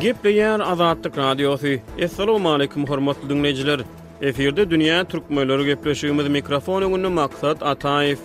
Gepleýär Azatlyk Radiosy. Assalamualaikum hormatly dinleýjiler. Efirde dünýä türkmenleri gepleşigimiz mikrofon öňünde Maksat Ataýew.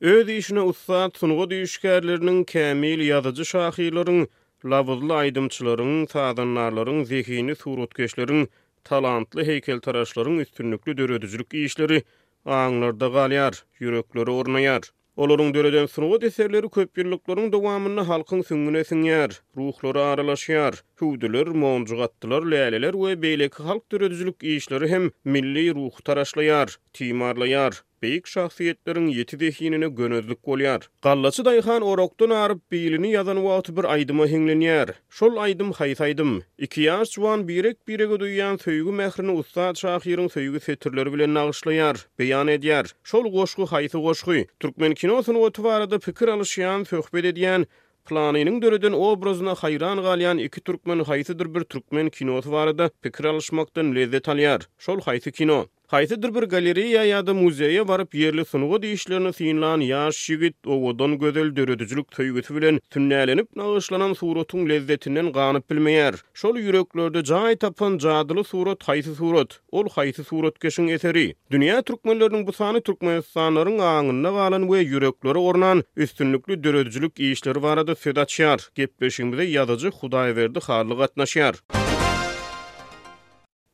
Öz işine ussat sungat işgärleriniň, kämil ýazyjy-şahyrlaryň, labyzly aýdymçylaryň, sazandarlaryň, zehinli suratkeşleriň, talantly heýkeltaraşlaryň üstünlikli döredijilik işleri aňlarda galýar, ýüreklere ornaýar. Olaryň döreden sungat eserleri köpýyllyklaryň dowamynda halkyň süňňüne siňýär, ruhlara aralaşýar. Hüwdüler, monjuk atdylar, läleler we beýleki halk döredijilik işleri hem milli ruhy taraşlaýar, timarlaýar. Beýik şahsyýetleriň ýiti zehinine gönezlik bolýar. Gallaçy daýhan orakdan aryp, bilini ýazan wagty bir aýdyma heňlenýär. Şol aýdym haýsy aýdym? Iki ýaş juwan birek-birege duýýan söýgi-mährini ussat şahyryň söýgi setirleri bilen nagyşlaýar, beýan edýär. Şol goşgy haýsy goşgy? Türkmen kino sungaty barada pikir alyşýan, söhbet edýän, Planynyň döreden obrazyna haýran galýan iki türkmen haýsydyr bir türkmen kinosy barada pikir alyşmakdan lezzet alýar. Şol haýsy kino? Haýsydyr bir galereýa ýa-da muzeýe baryp, ýerli sungat işlerini synlan ýaş ýigit owadan gözel döredijilik söýgüsi bilen sünnälenip nagyşlanan suratyň lezzetinden ganyp bilmeýär. Şol ýüreklerde jaý tapan jadyly surat haýsy surat? Ol haýsy suratkeşiň eseri? Dünýä türkmenleriniň bu sany türkmenistanlylaryň aňynda galan we ýüreklere ornan üstünlikli döredijilik işleri barada söz açýar. Gepleşigimize ýazyjy Hudaýberdi Hally gatnaşýar.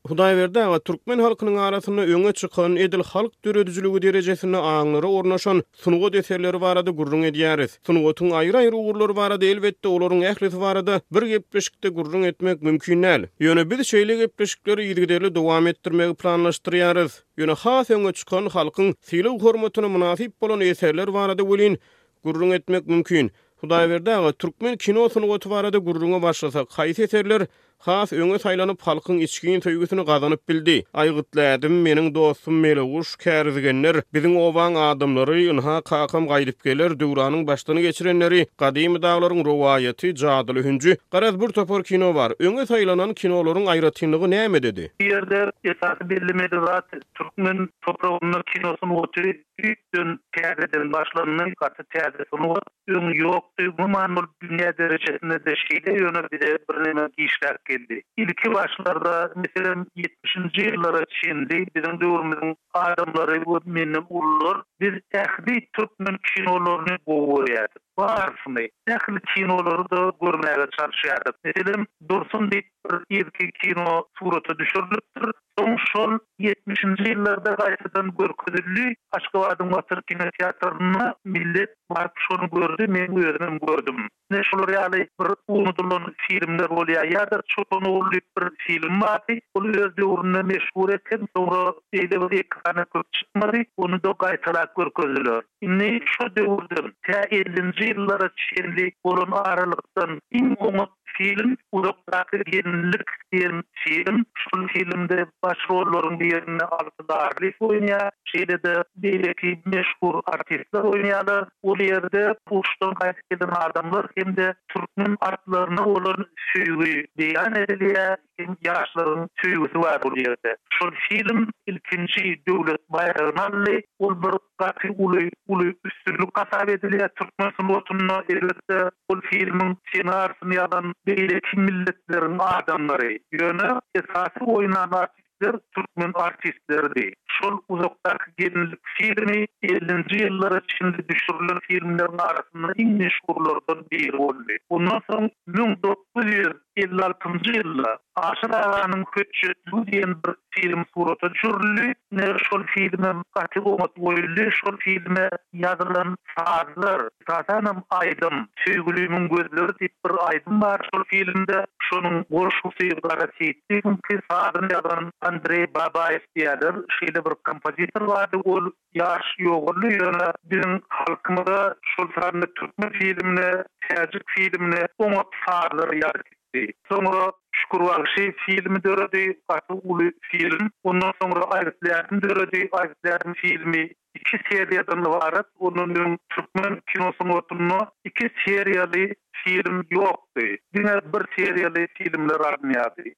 Hudaýberdi aga türkmen halkynyň arasynda öňe çykan, edil halk döredijiligi derejesinde aňlara ornaşan sungat eserleri barada gürrüň edýäris. Sungatyň aýry-aýry ugurlary barada, elbetde, olaryň ählisi barada bir gepleşikde gürrüň etmek mümkin däl. Ýöne biz şeýle gepleşikleri yzygiderli dowam etdirmegi planlaşdyrýarys. Ýöne has öňe çykan, halkyň sylag-hormatyna mynasyp bolan eserler barada welin, Gürrüň etmek mümkin. Hudaýberdi aga, türkmen kino sungaty barada gürrüňe başlasak, haýsy eserler has öňe saýlanyp, halkyň içgin söýgüsini gazanyp bildi? Aýgytly ädim, Meniň dostum Meleguş, Kärizgenler, Biziň obaň adamlary, Ynha, kakam gaýdyp geler, Döwranyň başdan geçirenleri, Gadymy daglaryň rowaýaty, Jadyly hünji. Garaz, bir topar kino bar. Öňe saýlanan kinolaryň aýratynlygy nämededi? Bu ýerde esasy bellemeli zat, türkmen topragynda kino sungaty Düýpden täzeden başlandy gaty täze sungat öňi ýokdy guman bolup dünýä derejesindede şeýle ýöne bize birneme giçräk geldi ilki başlarda meselem ýetmişinji ýyllara çenli biziň döwrümiziň adamlary we menden ulular biz ähli türkmen kinolaryny gowy görýärdik barysyny ähli kinolary-da görmäge çalyşýardyk meselem Dursun diýip bir irki kino surata düşürilipdir Soň şol ýetmişinji ýyllarda gaýtadan görkezildi. Aşgabadyň Batyr kinoteatrynda millet baryp şony gördi, men özümem gördüm. Ine şular ýaly bir unudylan filmler bolýar. Ýa-da Çopan ogly diýip bir film bardy. Ol öz döwründe meşhur eken, soňra beýle bir ekrana köp çykmady. Ony-da gaýtalap görkezdiler. Indi şo döwürden tä ellinji ýyllara çenli bolan aralykdan iň oňat Film Uzakdaky gelinlik diýen film. Şol filmde baş rollaryň birini Alty Darlyýew oýnaýar, şeýle-de beýleki meşhur artistler oýnaýarlar. Ol ýerde uruşdan gaýdyp gelen adamlar hem-de türkmen atlaryna bolan söýgi beýan edilýär hem ýaşlaryň söýgüsi bar ol ýerde. Şol film ilkinji döwlet baýragyny aldy. Ol bir Gaty uly uly üstünlik hasap edilýär türkmen sungatynda elbetde ol filmiň ssenarisyny ýazan beýleki milletleriň adamlary ýöne esasy oýnan artistler türkmen artistleridi şol uzakdaky gelinlik filmi ellinji ýyllara çenli düşürilen filmleriň arasynda iň meşhurlardan biri boldy ondan soň müň Bu ýüz elli altynjy ýylda Aşyr aganyň Hötjetligi diýen bir film surata düşürildi. Ine, şol filmem gaty oňat goýuldy. Şol filme ýazylan sazlar, esasanam aýdym, Söýgülimiň gözleri diýip bir aýdym bar şol filmde. Şonuň goşgusy Gara Seýitbegiňki, sazyny ýazan Andreý Babaýew diýýärler. Şeýle bir kompozitor bardy, ol Ýaş ýogaldy ýöne biziň halkymyza şol sanda türkmen filmine täjik filmine oňat sazlar ýadyp gitdi. Soňra Şükür bagşy filmi döredi gaty uly film. Ondan soňra Aýgyt Läsim döredi. Aýgyt Läsim filmi iki seriýadan ybarat. Ondan öň türkmen kino sungatynda iki seriýaly film ýokdy. Diňe bir seriýaly filmler alynýardy.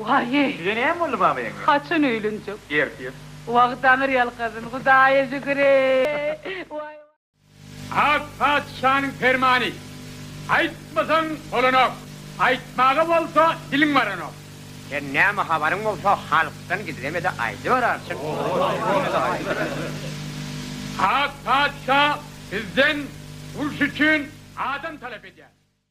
Waýý! Size näme boldy baba ýeňňe? Haçan öýlenjek? Ertir. Wah daňyr ýalkasyn, Hudaýa şükür-eý! Ak patyşanyň permany, Aýtmasaň bolanok, aýtmaga bolsa diliň baranok. Sen näme habaryň bolsa halkdan gizleme-de aýdyber arçyn! Ak patyşa bizden uruş üçin adam talap edýär.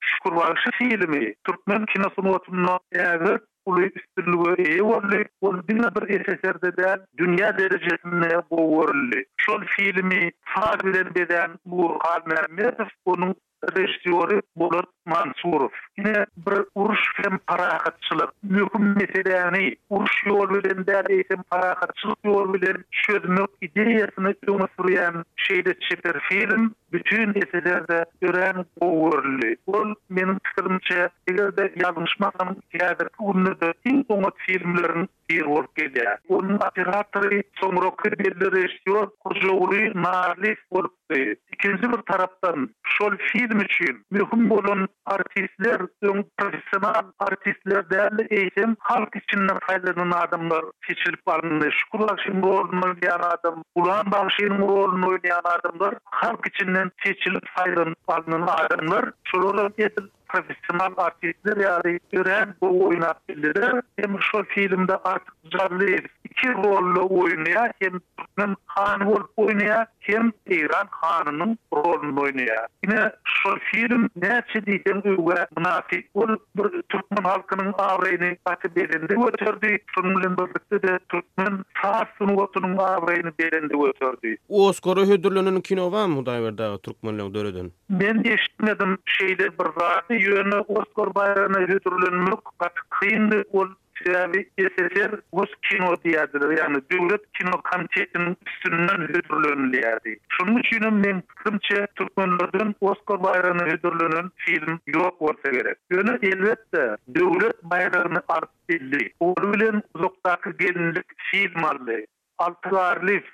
Şükür bagşy filmi türkmen kino sungatynda ägirt uly üstünlige eýe boldy, ol diňe bir SSR-de däl, dünýä derejesinde gowy görüldi. Şol filmi saz bilen bezän Nur Halmämmedow, onuň režissýory Bolat Mansurow. Ine, bir uruş hem parahatçylyk. Möhüm meseläni uruş ýoly bilen däl, eýsem parahatçylyk ýoly bilen çözmek ideýasyny öňe sürýän şeýle çeper film Bütin eselerde örän gowy görüldi. Ol, meniň pikirimçe, eger-de ýalňyşmasam, häzirki günlerde iň oňat filmleriň biri bolup gelýär. Onuň operatory soňraky belli režissýor Hojaguly Narlyýew bolupdy. Ikinji bir tarapdan, şol film üçin möhüm bolan Artistler öň professional artistler däldi, eýsem halk içinden saýlanan adamlar seçilip alyndy. Şükür bagşynyň roluny oýnaýan adam, Gulam bagşynyň roluny oýnaýan adamlar halk içinden seçilip saýlanyp alnan adamlar. Şolaram edil professional artistler ýaly örän gowy oýnap bildiler. Emma şol filmde artyk Jarlyýew iki rolda oýnaýar, hem türkmen hany bolup oýnaýar, hem eýran hanynyň rolunda oýnaýar. Ine, şol film näçe diýseň öwgä mynasyp bolup, bir türkmen halkynyň abraýyny gaty belende göterdi, şonuň bilen birlikde-de türkmen saz sungatynyň abraýyny belende göterdi. Oskara hödürlenen kino barmy Hudaýberdi aga türkmenleň döreden? Men eşitmedim şeýle bir zady, ýöne Oskar baýragyna hödürlenmek gaty kyndy, ol Sebäbi SSR rus kino diýerdiler, ýagny döwlet kino komitetiniň üstünden hödürlenilýärdi. Şonuň üçinem meň pikirimçe türkmenlerden Oskar baýragyna hödürlenen film ýok bolsa gerek. Ýöne elbetde döwlet baýragyny alyp bildi. Oly bilen Uzakdaky gelinlik film aldy. Alty Garlyf.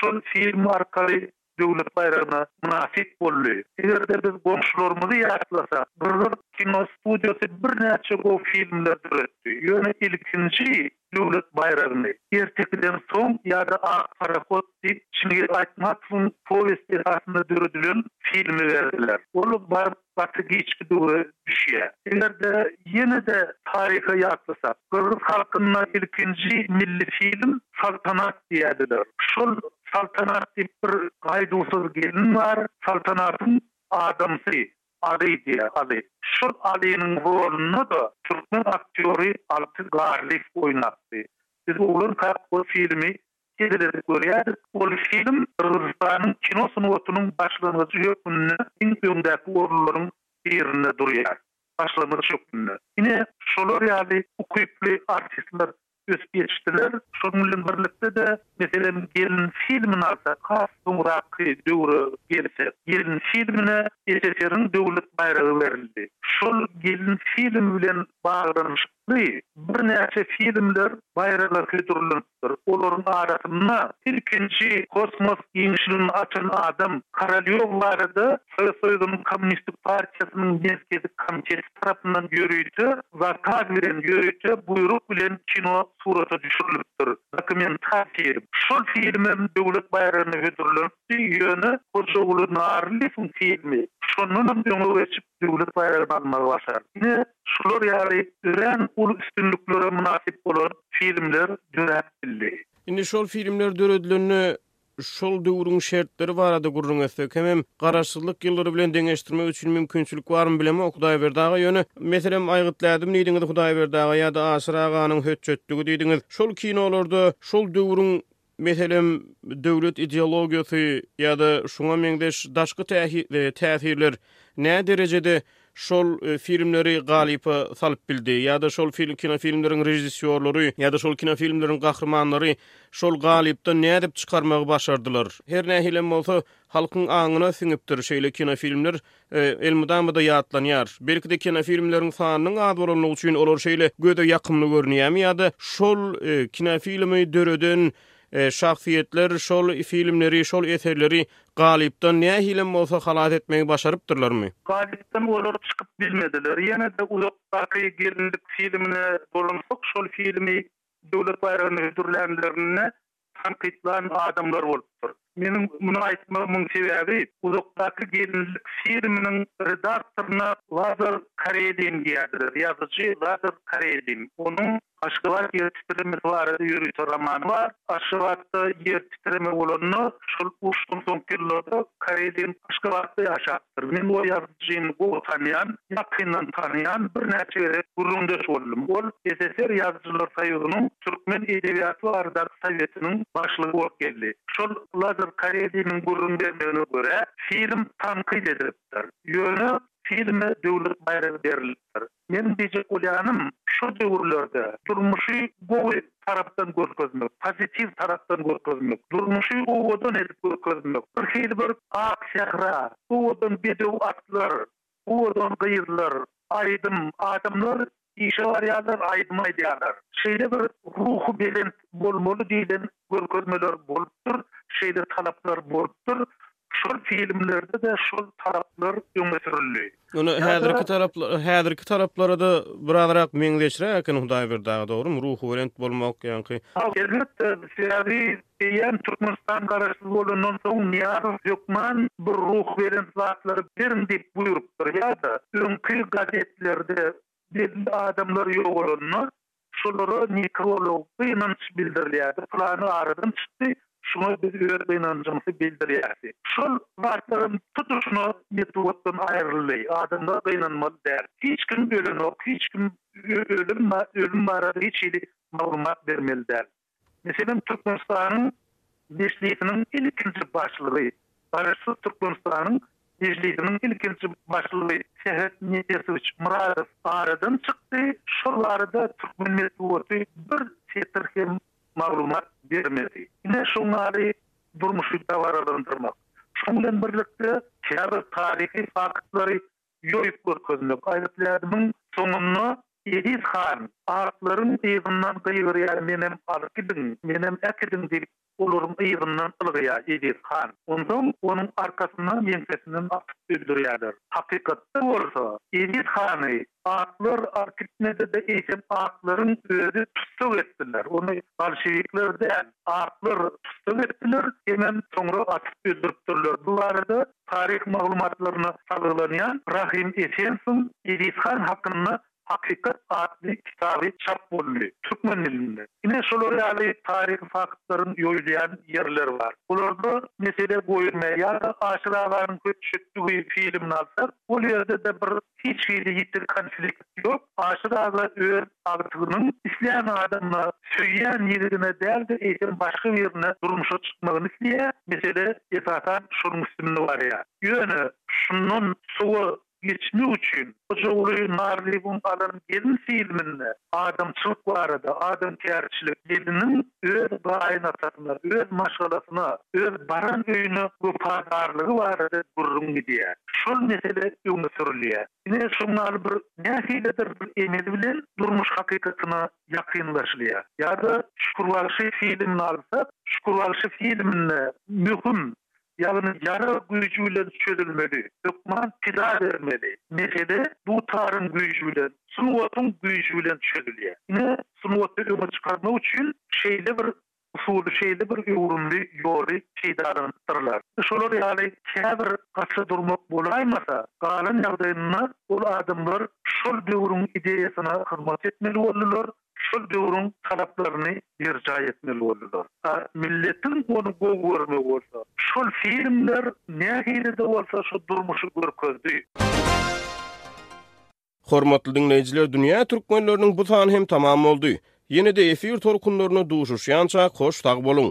Şol film arkaly Döwlet baýragyna mynasyp boldy. Eger-de biz goňşularymyzy ýatlasak, Gyrgyz kinostudiýasy birnäçe gowy filmler döretdi, ýöne ilkinji Döwlet baýragyny, Ertekiden soň ýa-da Ak parohod diýip, Çingiz Aýtmatowyň powesti esasynda döredilen filmi berdiler. Ol baryp gaty giçgidüwe düşýär. Eger-de ýene-de taryhy ýatlasak, gyrgyz halkynda ilkinji milli film Saltanat diýýärdiler. Şol Saltanat diýip bir gaýduwsyz gelin bar, Saltanatyň adamsy Aly diýýär, Aly. Şol Alynyň rolunda-da türkmen aktýory Alty Garlyýew oýnapdy. Biz oglanka ol filmi Seredip görýärdik, ol film Gyrgyzystanyň kino sungatynyň başlangyjy hökmünde iň öňdäki orunlaryň birinde durýar. Başlangyç hökmünde. Ine, şolar ýaly ukyply artistler ösüp ýetişdiler. Şonuň bilen birlikde-de, meselem, Gelin filmini alsak, has soňraky döwre gelsek, Gelin filmine SSR-iň Döwlet baýragy berildi. Şol Gelin filmi bilen baglanyşyp, Bi birnäçe filmler baýraga hödürlenipdir. Olaryň arasynda ilkinji kosmos işigini açan adam Korolýow barada Sowet Soýuzynyň Kommunistik partiýasynyň Merkezi komiteti tarapyndan ýörite zakaz bilen, ýörite buýruk bilen kino surata düşürilipdir, dokumental film. Şol film hem döwlet baýragyna hödürlenipdi, ýöne Hojaguly Narlyýewiň filmi şondanam öňe geçip, döwlet baýragyny almagy başardy. Ine, şular ýaly örän uly üstünliklere mynasyp bolan filmler döräp bildi. Indi şol filmler döredilende, şol döwrüň şertleri barada gürrüň etsek, hemem Garaşsyzlyk ýyllary bilen deňeşdirmek üçin mümkinçilik barmy bilemok, Hudaýberdi aga, ýöne, meselem, Aýgytlädim diýdiňiz, Hudaýberdi aga, ýa-da Aşyr aganyň Hötjetdigi diýdiňiz. Şol kinolarda şol döwrüň Meselem, döwlet ideologiýasy ýa-da şuňa meňzeş daşky täsirler näderejede şol filmleri galypa salyp bildi ýa-da şol kinofilmleriň režissýorlary ýa-da şol kinofilmleriň gahrymanlary şol galypdan nädip çykarmagy başardylar? Her nähilem bolsa, halkyň aňyna siňipdir şeýle kinofilmler Elmydama-da ýatlanýar. Belki-de kinofilmleriň sanynyň az bolanlygy üçin olar şeýle göze ýakymly görünýärmi ýa-da şol kinofilmi döreden şahsyýetler şol filmleri, şol eserleri galypdan nähilem bolsa halas etmegi başarypdyrlarmy? Galypdan olar çykyp bilmediler. Ýene-de Uzakdaky gelinlik filmine dolansak, şol filmi döwlet baýragyny hödürlänlerinde tankytlan adamlar bolupdyr. Meniň muny aýtmagymyň sebäbi, Uzakdaky gelinlik filminiň redaktoryna Lazar Karelin diýerdiler. Ýazyjy Lazar Karelin. Onuň Aşgabat ýertitremesi barada ýörite romany bar. Aşgabatda ýertitreme bolanda, şol uruşdan soňky ýyllarda Karelin Aşgabatda ýaşapdyr. Men o Jin gowy tanýan, ýakyndan tanaýan, birnäçe gezek gürrüňdeş boldum. Ol SSR Ýazyjylar soýuzynyň Türkmen edebiýaty baradaky sowetiniň başlygy bolup geldi. Şol Lazar Karediniň gürrüň bermegine görä, film tankyt edilipdir. Ýöne filme döwlet baýragy berilipdir. Meniň diýjek bolýanym, şu döwürlerde durmuşy gowy tarapdan görkezmek, pozitiw tarapdan görkezmek, durmuşy owadan edip görkezmek, birhili bir ak sähra, owadan bedew atlar, owadan gyzlar, aýdym, adamlar işe barýarlar, aýdym aýdýarlar. Şeýle bir ruhubelent bolmaly diýlen görkezmeler bolupdyr, şeýle talaplar bolupdyr. Şol filmlerde-de şol talaplar öňe sürüldi. Ýöne häzirki talaplar, häzirki talaplara-da birazrak meňzeşräk eken Hudaýberdi aga, dogrymy? Ruhubelent bolmak ýaňky. Elbetde, sebäbi eýýäm Türkmenistan garaşsyz bolandan soň Nyýazow hökman bir ruhubelent zatlary beriň diýip buýrupdyr ýa-da öňki gazetlerde Belli adamlar ýogalanda, şolara nekrolog gynanç bildirilýärdi, pylany aradan çykdy, şuňa biz öz gynanjymyzy bildirýäris. Şol zatlaram tutuşyna metbugatdan aýryldy. Adamlar gynanmaly däl. Hiç kim ölenok, hiç kim ölüm barada hiç hili maglumat bermeli däl. Meselem, Türkmenistanyň Mejlisiniň ilkinji başlygy, Garaşsyz Türkmenistanyň Mejlisiniň ilkinji başlygy Sähet Nepesowiç Myradow aradan çykdy, şol barada türkmen metbugaty bir setir hem maglumat bermedi. Ine, şoň ýaly durmuşy dabaralandyrmak, şoň bilen birlikde käbir taryhy faktlary ýoýup görkezmek aýdyp lädimiň soňunda Eziz han atlaryň yzyndan gygyrýar menem alyp gidiň menem äkidiň diýip olaryň yzyndan ylgaýar Eziz han onsoň onuň arkasyndan ýeňsesinden atyp öldürýärler hakykatda bolsa Eziz hany atlar alyp gitmedide eýsem atlaryň özi tussag etdiler ony bolşewikler däl atlar tussag etdiler hemem soňra atyp öldüripdirler bu barada Taryh maglumatlaryna salgylanýan Rahym Esensowyň Eziz han hakynda hakykat atly kitaby çap boldy, türkmen dilinde. Ine şolar ýaly taryhy faktlaryň ýoýulýan ýerleri bar. Bularda mesele goýulmaýar. Ýa-da Aşyr aganyň Hötjetdigi filmini alsak, ol ýerde-de bir hiç hili ýiti konflikt ýok. Aşyr aga öz Agtygynyň islän adamyna, söýýän ýigidine däl-de eýsem başga birine durmuşa çykmagyny isleýär, mesele esasan şonuň üstünde barýar. Ýöne şundan sowa geçmek üçin Hojaguly Narlybyň alan gelin filminde adamçylyk barada, adamkärçilik, geliniň öz gaýynatasyna, öz maşgalasyna, öz baran öýüne wepadarlygy barada gürrüň gidýär. Şol mesele öňe sürülýär. Ine, şondaly bir nähilidir bir emel bilen durmuş hakykatyna ýakynlaşylýar. Ýa-da Şükür bagşy filmini alsak, Şükür bagşy filminde möhüm, ýagny ýarag güýji bilen çözülmeli, hökman pida bermeli mesele dutaryň güýji bilen, sungatyň güýji bilen çözülýär. Ine, sungaty öňe çykarmak üçin şeýle bir usuly şeýle bir öwrümli ýoly peýdalanypdyrlar. Şolar ýaly käbir gaça durmak bolaýmasa, galan ýagdaýynda ol adamlar şol döwrüň ideýasyna hyzmat etmeli boldular, şol döwrüň talaplaryny berjaý etmeli boldular. A milletiň ony gowy görmegi bolsa, şol filmler nähili-de bolsa şu durmuşy görkezdi. Hormatly diňleýjiler dünýä türkmenleriniň bu sany hem tamam boldy. Ýene-de efir tolkunlarynda duşuşýançak hoş sag boluň.